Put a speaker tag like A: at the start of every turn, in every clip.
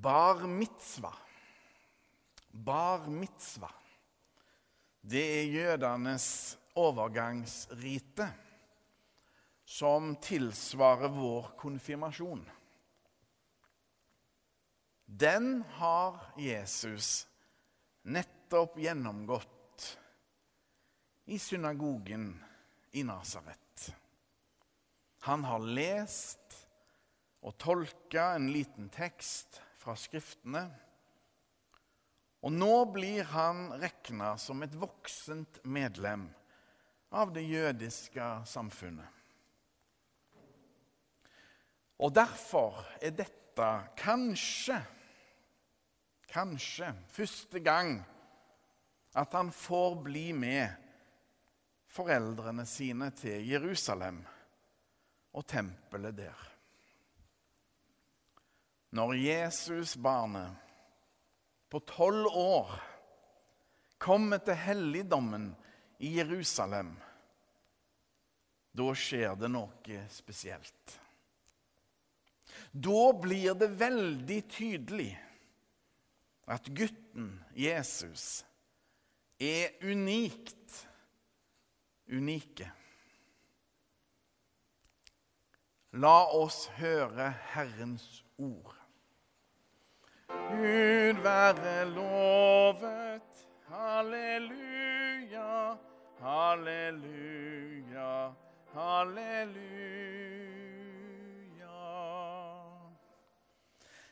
A: Bar mitzva. Bar mitzva. Det er jødenes overgangsrite som tilsvarer vår konfirmasjon. Den har Jesus nettopp gjennomgått i synagogen i Nasaret. Han har lest og tolka en liten tekst fra Skriftene. Og nå blir han regna som et voksent medlem av det jødiske samfunnet. Og derfor er dette kanskje, kanskje første gang at han får bli med foreldrene sine til Jerusalem og tempelet der. Når Jesus, barnet, på tolv år kommer til helligdommen i Jerusalem, da skjer det noe spesielt. Da blir det veldig tydelig at gutten Jesus er unikt unike. La oss høre Herrens ord. Gud være lovet. Halleluja, halleluja, halleluja.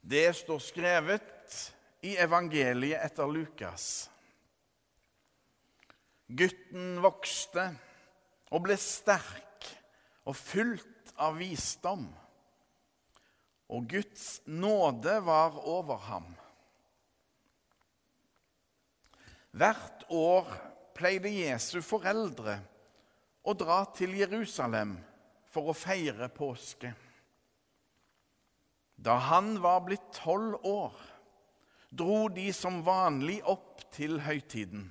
A: Det står skrevet i evangeliet etter Lukas. Gutten vokste og ble sterk og fullt av visdom og Guds nåde var over ham. Hvert år pleide Jesu foreldre å dra til Jerusalem for å feire påske. Da han var blitt tolv år, dro de som vanlig opp til høytiden.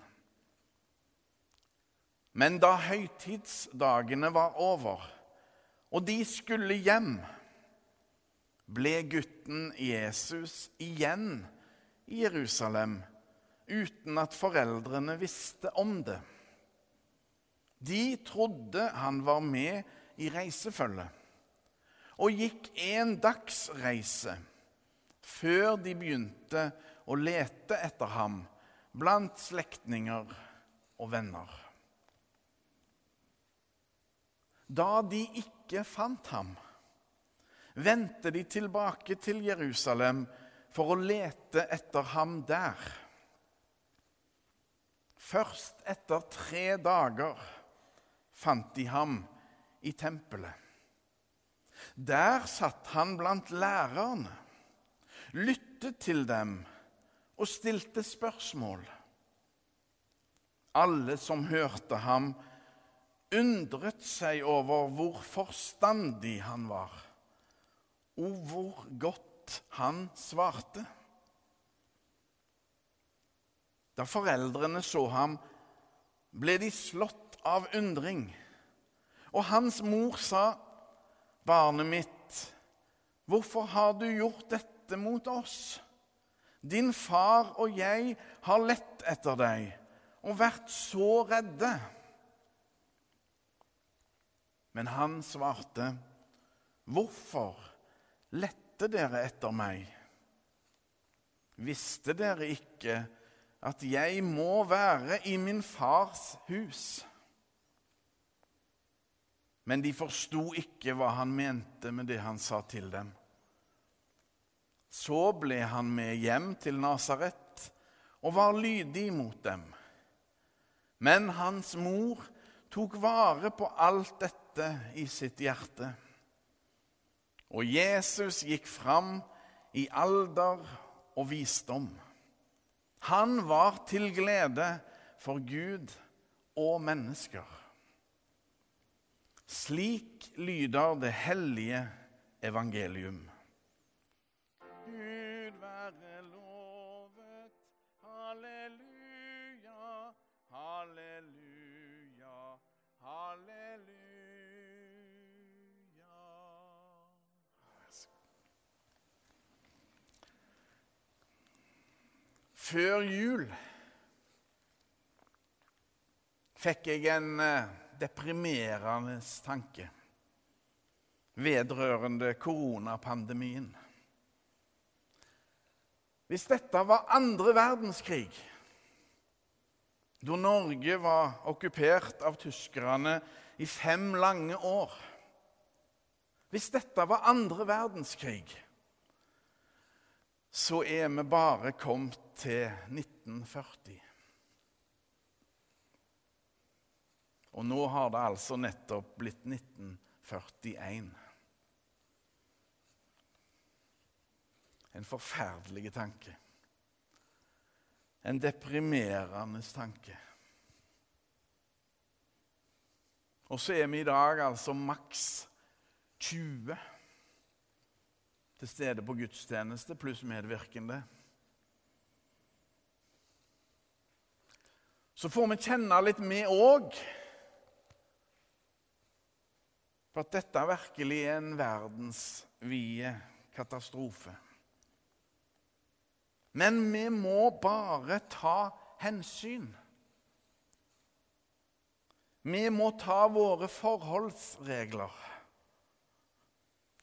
A: Men da høytidsdagene var over, og de skulle hjem, ble gutten Jesus igjen i Jerusalem uten at foreldrene visste om det. De trodde han var med i reisefølget og gikk en dagsreise før de begynte å lete etter ham blant slektninger og venner. Da de ikke fant ham, vendte de tilbake til Jerusalem for å lete etter ham der. Først etter tre dager fant de ham i tempelet. Der satt han blant lærerne, lyttet til dem og stilte spørsmål. Alle som hørte ham, undret seg over hvor forstandig han var og hvor godt han svarte. Da foreldrene så ham, ble de slått av undring. Og hans mor sa, 'Barnet mitt, hvorfor har du gjort dette mot oss?' 'Din far og jeg har lett etter deg og vært så redde.' Men han svarte, 'Hvorfor?' Lette dere etter meg? Visste dere ikke at jeg må være i min fars hus? Men de forsto ikke hva han mente med det han sa til dem. Så ble han med hjem til Nasaret og var lydig mot dem. Men hans mor tok vare på alt dette i sitt hjerte. Og Jesus gikk fram i alder og visdom. Han var til glede for Gud og mennesker. Slik lyder det hellige evangelium. Før jul fikk jeg en eh, deprimerende tanke vedrørende koronapandemien. Hvis dette var andre verdenskrig, da Norge var okkupert av tyskerne i fem lange år Hvis dette var andre verdenskrig, så er vi bare kommet til 1940. Og nå har det altså nettopp blitt 1941. En forferdelig tanke. En deprimerende tanke. Og så er vi i dag altså maks 20 til stede på gudstjeneste pluss medvirkende. Så får vi kjenne litt vi òg på at dette virkelig er en verdensvide katastrofe. Men vi må bare ta hensyn. Vi må ta våre forholdsregler.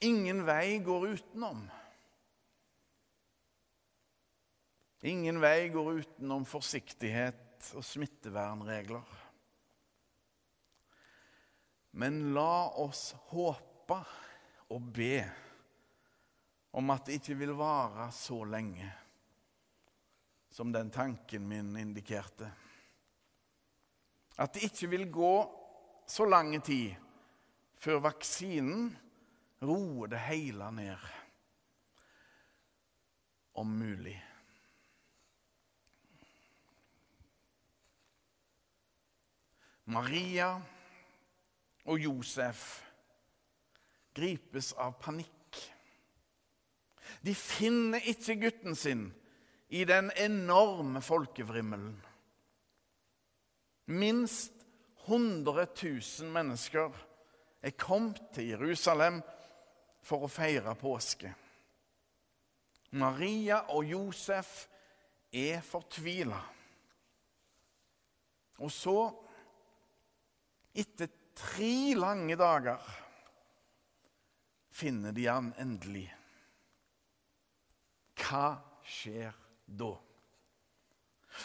A: Ingen vei går utenom. Ingen vei går utenom forsiktighet og smittevernregler. Men la oss håpe og be om at det ikke vil vare så lenge som den tanken min indikerte. At det ikke vil gå så lang tid før vaksinen roer det hele ned. Om mulig. Maria og Josef gripes av panikk. De finner ikke gutten sin i den enorme folkevrimmelen. Minst 100 000 mennesker er kommet til Jerusalem for å feire påske. Maria og Josef er fortvila. Og så, etter tre lange dager, finner de han endelig. Hva skjer da?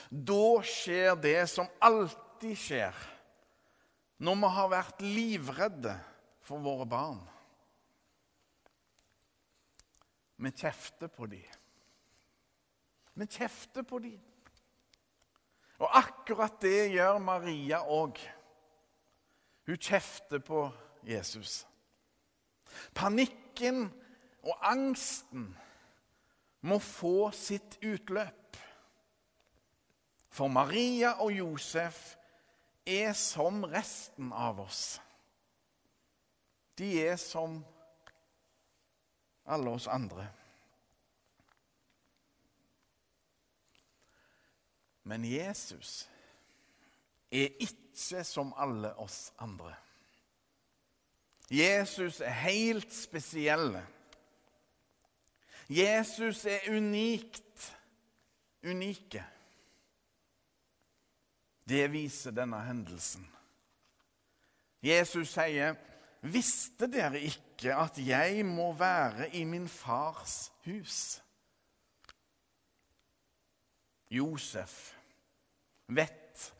A: Da skjer det som alltid skjer når vi har vært livredde for våre barn. Vi kjefter på dem. Vi kjefter på dem. Og akkurat det gjør Maria òg. Hun kjefter på Jesus. Panikken og angsten må få sitt utløp. For Maria og Josef er som resten av oss. De er som alle oss andre. Men Jesus er ikke som alle oss andre. Jesus er helt spesielle. Jesus er unikt unike. Det viser denne hendelsen. Jesus sier, 'Visste dere ikke at jeg må være i min fars hus?' Josef vet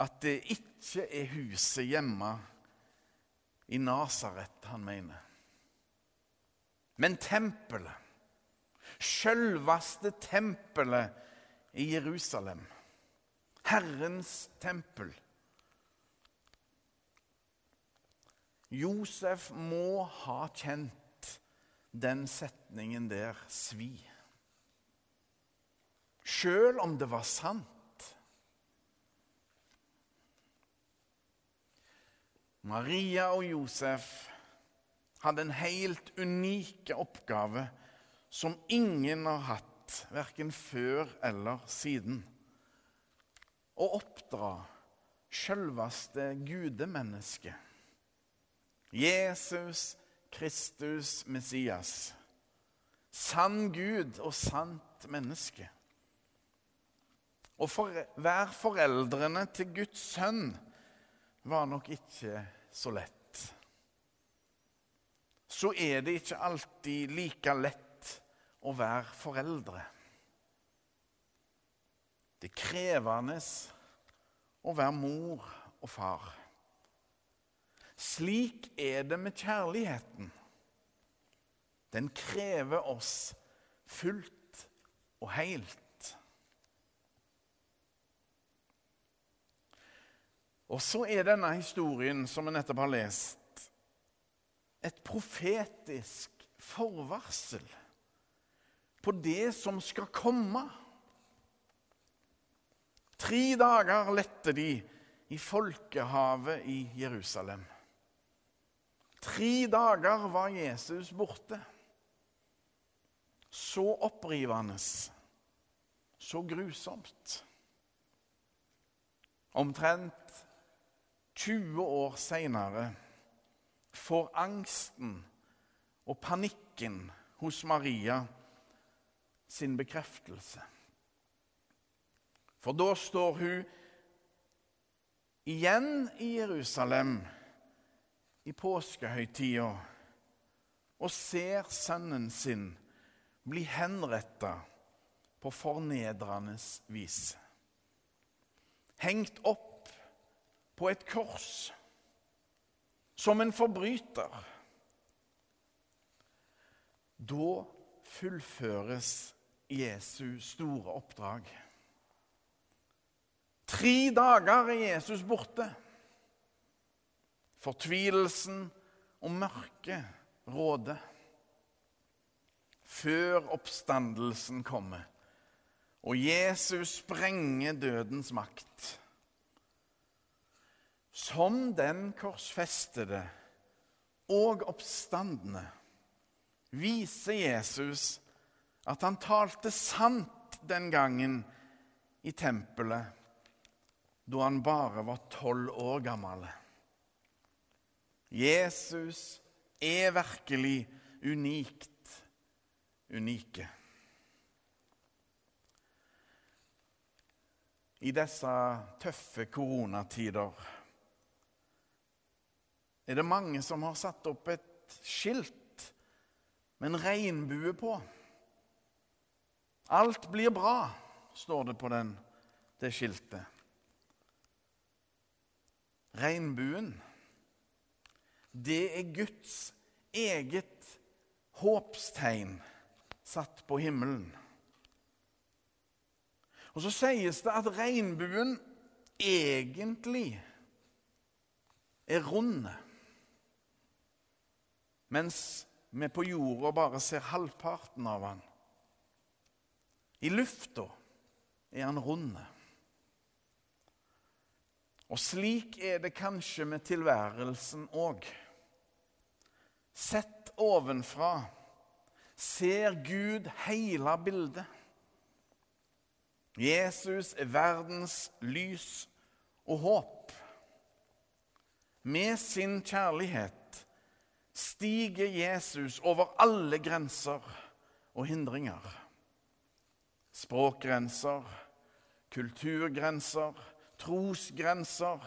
A: at det ikke er huset hjemme i Nasaret han mener, men tempelet sjølveste tempelet i Jerusalem. Herrens tempel. Josef må ha kjent den setningen der svi. Sjøl om det var sant. Maria og Josef hadde en helt unik oppgave som ingen har hatt, verken før eller siden. Å oppdra sjølveste gudemennesket. Jesus Kristus Messias. Sann Gud og sant menneske. Å for, være foreldrene til Guds sønn var nok ikke så lett. Så er det ikke alltid like lett å være foreldre. Det er krevende å være mor og far. Slik er det med kjærligheten. Den krever oss fullt og helt. Og så er denne historien som vi nettopp har lest, et profetisk forvarsel på det som skal komme. Tre dager lette de i folkehavet i Jerusalem. Tre dager var Jesus borte. Så opprivende, så grusomt. Omtrent 20 år seinere får angsten og panikken hos Maria sin bekreftelse. For da står hun igjen i Jerusalem i påskehøytida og ser sønnen sin bli henretta på fornedrende vis. Hengt opp på et kors som en forbryter. Da fullføres Jesu store oppdrag. Tre dager er Jesus borte. Fortvilelsen og mørket råder. Før oppstandelsen kommer og Jesus sprenger dødens makt. Som den korsfestede og oppstandende viser Jesus at han talte sant den gangen i tempelet da han bare var tolv år gammel. Jesus er virkelig unikt unike. I disse tøffe koronatider er det mange som har satt opp et skilt med en regnbue på. Alt blir bra, står det på den, det skiltet. Regnbuen det er Guds eget håpstegn satt på himmelen. Og så sies det at regnbuen egentlig er rund, mens vi på jorda bare ser halvparten av den. I lufta er han rund. Og slik er det kanskje med tilværelsen òg. Sett ovenfra ser Gud hele bildet. Jesus er verdens lys og håp. Med sin kjærlighet stiger Jesus over alle grenser og hindringer. Språkgrenser, kulturgrenser, trosgrenser.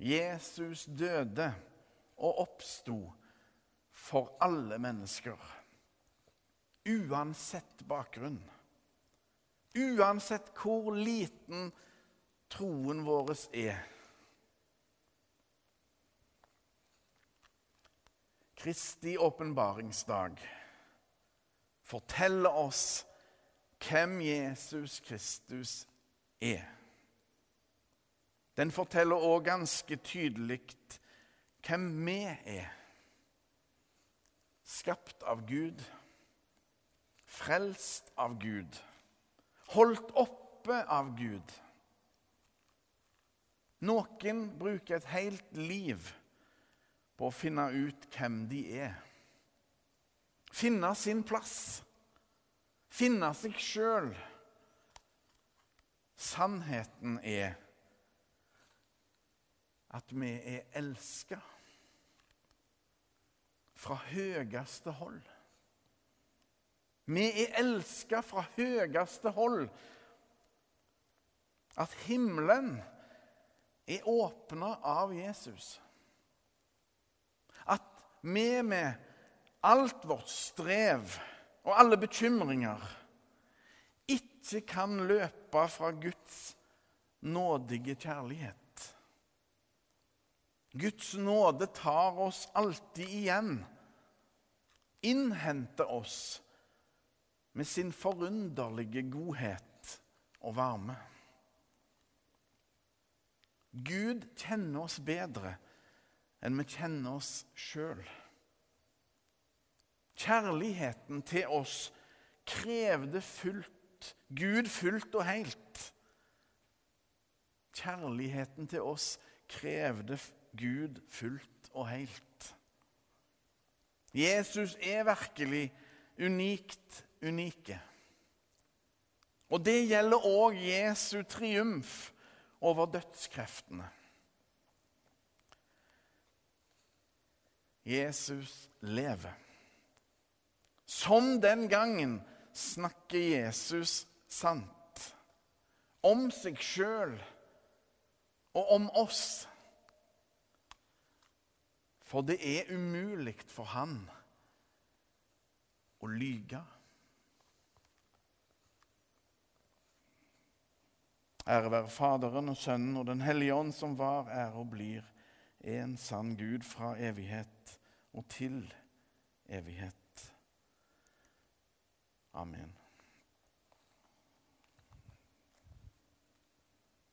A: Jesus døde og oppsto for alle mennesker. Uansett bakgrunn. Uansett hvor liten troen vår er. Kristi åpenbaringsdag forteller oss hvem Jesus Kristus er. Den forteller òg ganske tydelig hvem vi er. Skapt av Gud, frelst av Gud, holdt oppe av Gud. Noen bruker et helt liv på å finne ut hvem de er. Finne sin plass. Finne seg sjøl. Sannheten er at vi er elska fra høyeste hold. Vi er elska fra høyeste hold. At himmelen er åpna av Jesus. At vi med alt vårt strev og alle bekymringer ikke kan løpe fra Guds nådige kjærlighet. Guds nåde tar oss alltid igjen, innhenter oss med sin forunderlige godhet og varme. Gud kjenner oss bedre enn vi kjenner oss sjøl. Kjærligheten til oss krevde fullt, Gud fullt og helt. Kjærligheten til oss krevde Gud fullt og helt. Jesus er virkelig unikt unike. Og det gjelder òg Jesu triumf over dødskreftene. Jesus lever. Som den gangen snakker Jesus sant. Om seg sjøl og om oss. For det er umulig for han å lyge. Ære være Faderen og Sønnen og Den hellige ånd, som var, er og blir en sann Gud fra evighet og til evighet. Amen.